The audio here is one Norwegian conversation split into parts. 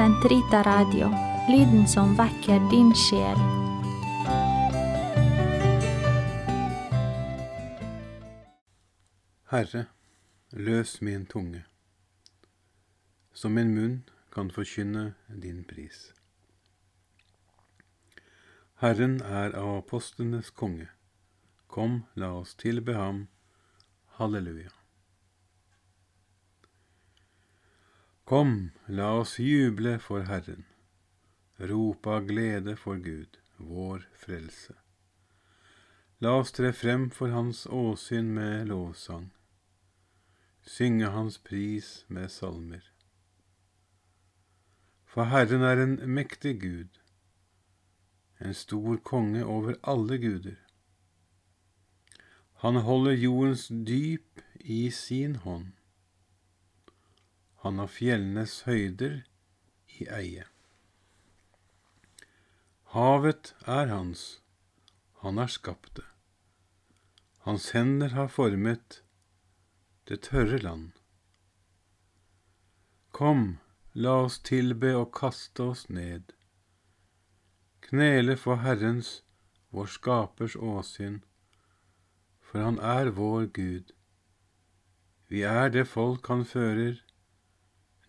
Sentrita Radio, lyden som vekker din sjel. Herre, løs min tunge, så min munn kan forkynne din pris. Herren er av apostlenes konge. Kom, la oss tilbe ham. Halleluja. Kom, la oss juble for Herren, rope av glede for Gud, vår frelse. La oss tre frem for Hans åsyn med lovsang synge hans pris med salmer. For Herren er en mektig Gud, en stor konge over alle guder. Han holder jordens dyp i sin hånd. Han har fjellenes høyder i eie. Havet er hans, han har skapt det. Hans hender har formet det tørre land. Kom, la oss tilbe og kaste oss ned, knele for Herrens, vår Skapers åsyn, for Han er vår Gud. Vi er det folk Han fører,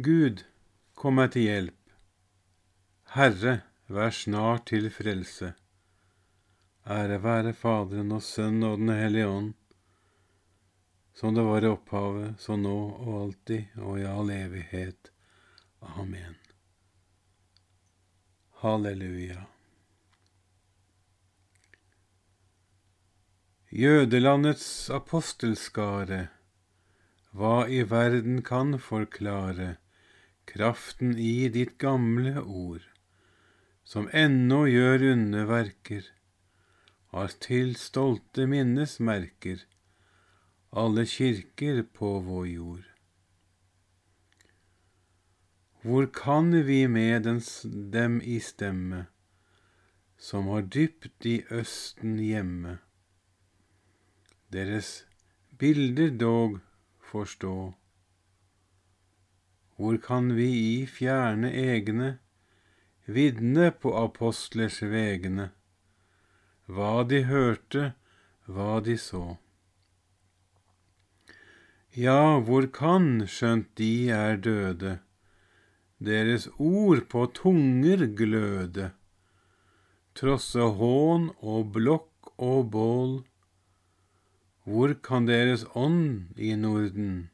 Gud, kom meg til hjelp. Herre, vær snart til frelse. Ære være Faderen og Sønnen og Den hellige ånd, som det var i opphavet, så nå og alltid og i all evighet. Amen. Halleluja. Jødelandets apostelskare, hva i verden kan forklare kraften i ditt gamle ord, som ennå gjør underverker, har til stolte minnesmerker alle kirker på vår jord. Hvor kan vi med dem i stemme, som har dypt i Østen hjemme, deres bilder dog forstå? Hvor kan vi i fjerne egne vitne på apostlers vegne? hva de hørte, hva de så. Ja, hvor kan, skjønt de er døde, deres ord på tunger gløde, trosse hån og blokk og bål. Hvor kan deres ånd i Norden,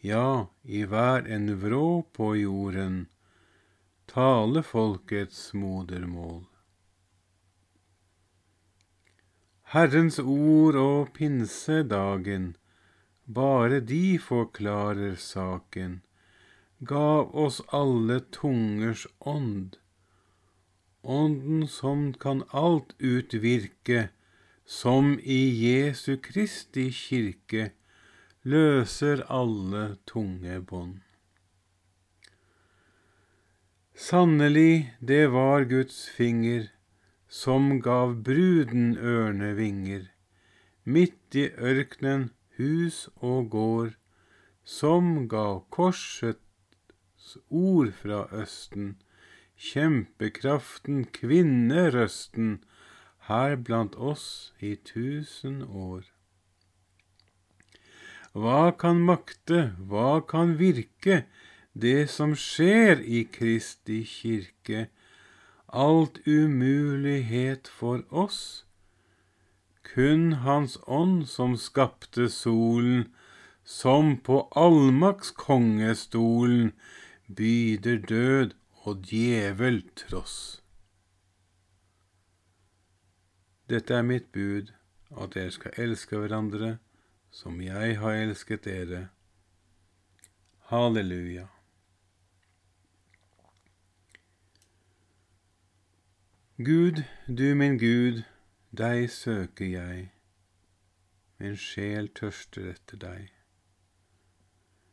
ja, i hver en vrå på jorden, tale folkets modermål? Herrens ord og pinsedagen, bare de forklarer saken, gav oss alle tungers ånd, ånden som kan alt utvirke, som i Jesu Kristi kirke løser alle tunge bånd. Sannelig, det var Guds finger, som gav bruden ørnevinger, midt i ørkenen hus og gård, som gav korsets ord fra Østen, kjempekraften, kvinnerøsten, her blant oss i tusen år. Hva kan makte, hva kan virke, det som skjer i Kristi kirke? Alt umulighet for oss? Kun Hans ånd som skapte solen, som på allmakts kongestolen byder død og djevel tross. Dette er mitt bud, at dere skal elske hverandre som jeg har elsket dere. Halleluja. Gud, du min Gud, deg søker jeg, min sjel tørster etter deg.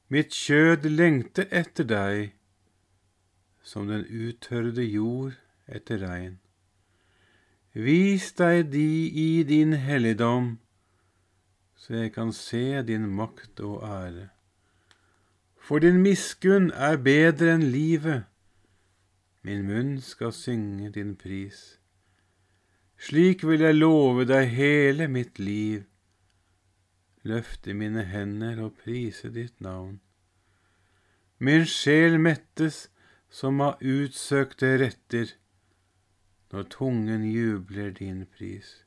Mitt kjød lengter etter deg, som den uttørrede jord etter regn. Vis deg de i din helligdom, så jeg kan se din makt og ære. For din miskunn er bedre enn livet, min munn skal synge din pris. Slik vil jeg love deg hele mitt liv, løfte mine hender og prise ditt navn. Min sjel mettes som av utsøkte retter, når tungen jubler din pris.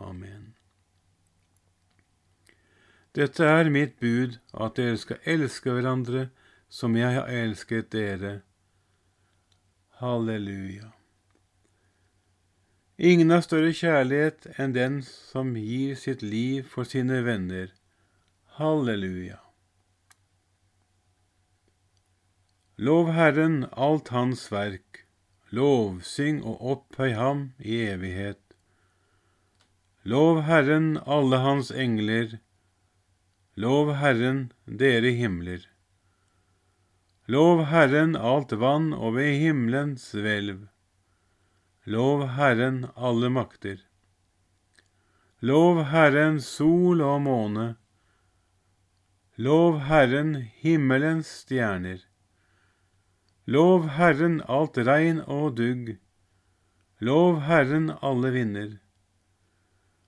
Amen. Dette er mitt bud, at dere skal elske hverandre som jeg har elsket dere. Halleluja. Ingen har større kjærlighet enn den som gir sitt liv for sine venner. Halleluja. Lov Herren alt Hans verk, lovsyng og opphøy Ham i evighet. Lov Herren alle Hans engler, lov Herren dere himler. Lov Herren alt vann og ved himmelens hvelv. Lov Herren alle makter. Lov Herren sol og måne. Lov Herren himmelens stjerner. Lov Herren alt regn og dugg. Lov Herren alle vinder.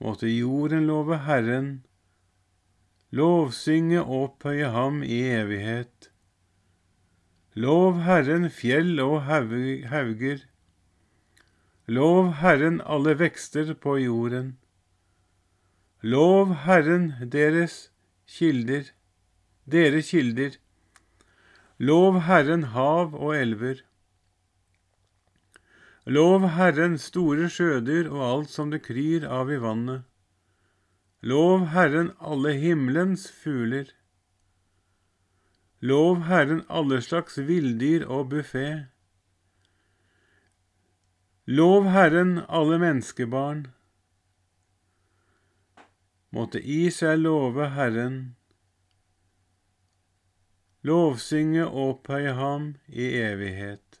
Måtte jorden love Herren, lovsynge og opphøye ham i evighet. Lov Herren fjell og hauger, lov Herren alle vekster på jorden. Lov Herren deres kilder, dere kilder, Lov Herren hav og elver. Lov Herren store sjødyr og alt som det kryr av i vannet. Lov Herren alle himmelens fugler. Lov Herren alle slags villdyr og buffé. Lov Herren alle menneskebarn. Måtte Israel love Herren lovsynge og opphøye ham i evighet.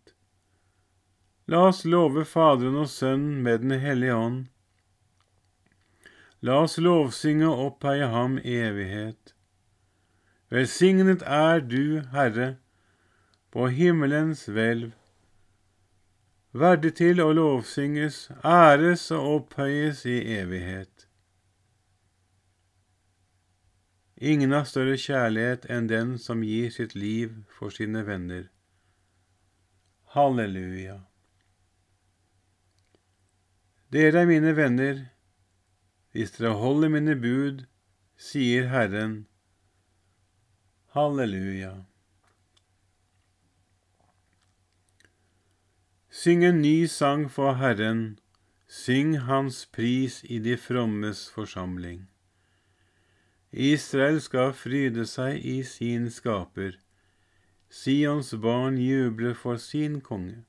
La oss love Faderen og Sønnen med Den hellige ånd. La oss lovsynge og oppheie ham i evighet. Velsignet er du, Herre, på himmelens hvelv. Verdig til å lovsynges, æres og opphøyes i evighet. Ingen har større kjærlighet enn den som gir sitt liv for sine venner. Halleluja. Dere er mine venner, hvis dere holder mine bud, sier Herren. Halleluja. Syng en ny sang for Herren, syng Hans pris i de frommes forsamling. Israel skal fryde seg i sin skaper. Sions barn jubler for sin konge.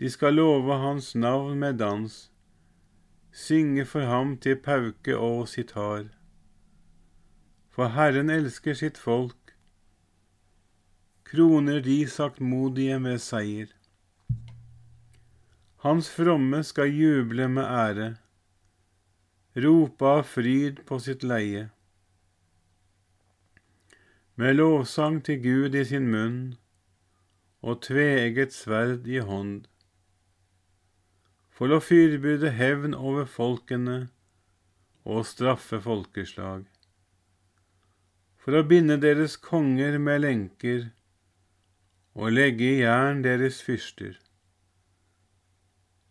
De skal love hans navn med dans, synge for ham til pauke og sitar. For Herren elsker sitt folk, kroner de saktmodige med seier. Hans fromme skal juble med ære rope av fryd på sitt leie. Med lovsang til Gud i sin munn og tveegget sverd i hånd, for å fyrbyrde hevn over folkene og straffe folkeslag, for å binde deres konger med lenker og legge i jern deres fyrster,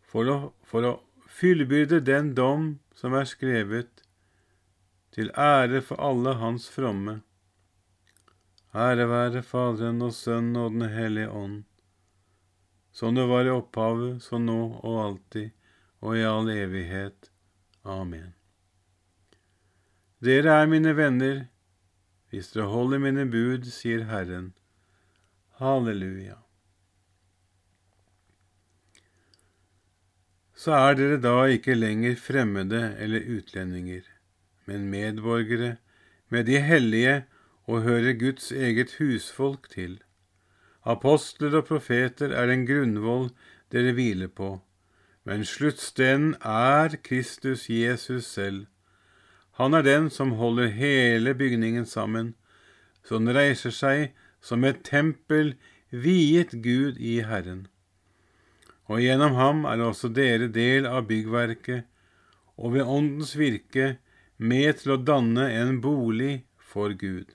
for å, for å fyllbyrde den dom som er skrevet, til ære for alle hans fromme. Ære være Faderen og Sønnen og Den hellige ånd, som det var i opphavet, så nå og alltid, og i all evighet. Amen. Dere er mine venner, hvis dere holder mine bud, sier Herren. Halleluja. så er dere da ikke lenger fremmede eller utlendinger, men medborgere med de hellige og hører Guds eget husfolk til. Apostler og profeter er den grunnvoll dere hviler på, men sluttstenen er Kristus Jesus selv. Han er den som holder hele bygningen sammen, så den reiser seg som et tempel viet Gud i Herren og gjennom ham er også dere del av byggverket, og ved Åndens virke med til å danne en bolig for Gud.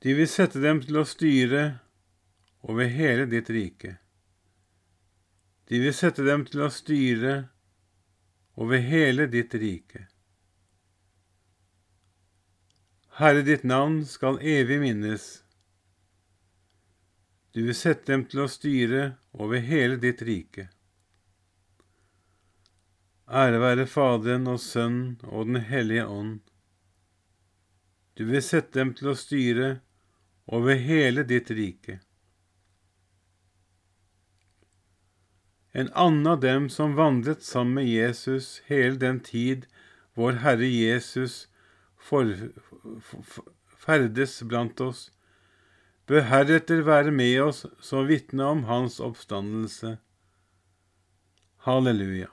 De vil sette dem til å styre over hele ditt rike. De vil sette dem til å styre over hele ditt rike. Herre, ditt navn skal evig minnes du vil sette dem til å styre over hele ditt rike. Ære være Faderen og Sønnen og Den hellige ånd. Du vil sette dem til å styre over hele ditt rike. En annen av dem som vandret sammen med Jesus hele den tid vår Herre Jesus for, ferdes blant oss, bør heretter være med oss som vitne om Hans oppstandelse. Halleluja.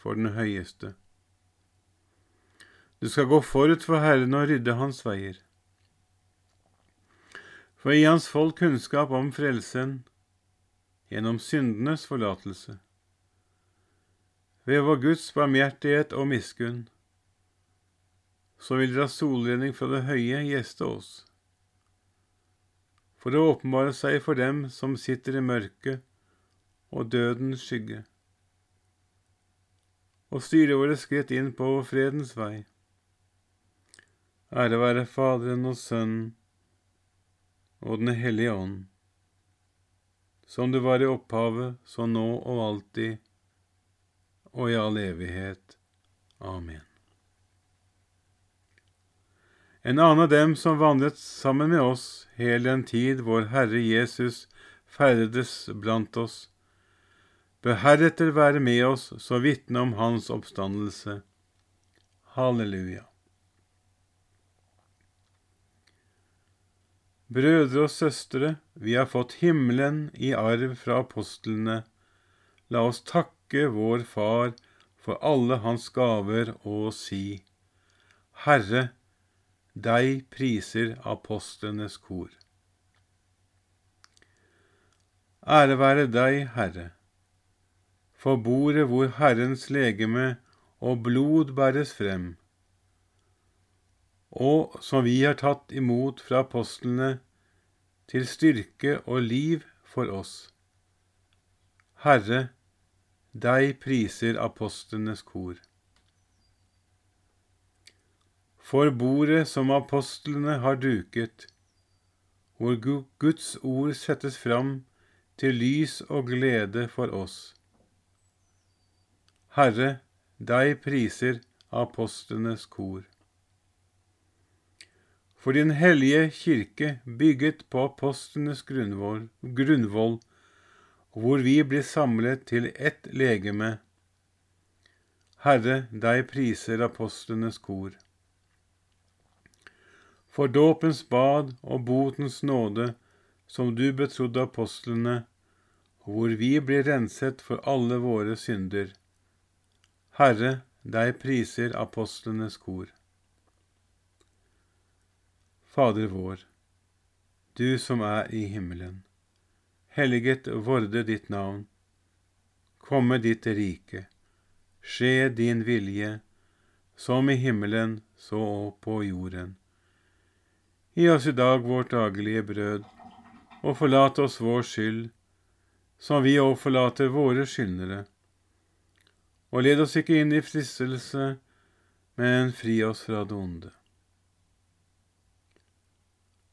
for den høyeste. Du skal gå forut for Herren og rydde hans veier. For gi hans folk kunnskap om frelsen gjennom syndenes forlatelse. Ved vår Guds barmhjertighet og miskunn, så vil dere ha solredning fra det høye gjeste oss, for å åpenbare seg for dem som sitter i mørket og dødens skygge, og styre våre skritt inn på fredens vei. Ære være Faderen og Sønnen og Den hellige ånd, som du var i opphavet, så nå og alltid, og i all evighet. Amen. En annen av dem som vandret sammen med oss hele den tid vår Herre Jesus ferdedes blant oss, bør heretter være med oss så vitne om Hans oppstandelse. Halleluja. Brødre og søstre, vi har fått himmelen i arv fra apostlene. La oss takke vår Far for alle hans gaver og si, Herre, deg priser apostlenes kor. Ære være deg, Herre, for bordet hvor Herrens legeme og blod bæres frem og som vi har tatt imot fra apostlene, til styrke og liv for oss. Herre, deg priser apostlenes kor. For bordet som apostlene har duket, hvor Guds ord settes fram til lys og glede for oss. Herre, deg priser apostlenes kor for din hellige kirke bygget på apostlenes grunnvoll, hvor vi blir samlet til ett legeme. Herre, deg priser apostlenes kor. For dåpens bad og botens nåde, som du betrodde apostlene, hvor vi blir renset for alle våre synder. Herre, deg priser apostlenes kor. Fader vår, du som er i himmelen. Helliget vorde ditt navn. Komme ditt rike. Skje din vilje, som i himmelen, så på jorden. Gi oss i dag vårt daglige brød, og forlat oss vår skyld, som vi òg forlater våre skyldnere. Og led oss ikke inn i fristelse, men fri oss fra det onde.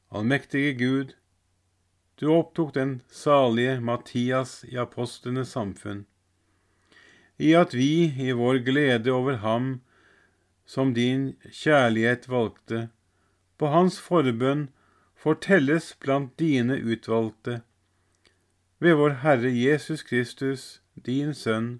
Allmektige Gud, du opptok den salige Mattias i apostlenes samfunn, i at vi i vår glede over ham som din kjærlighet valgte, på hans forbønn fortelles blant dine utvalgte, ved vår Herre Jesus Kristus, din Sønn,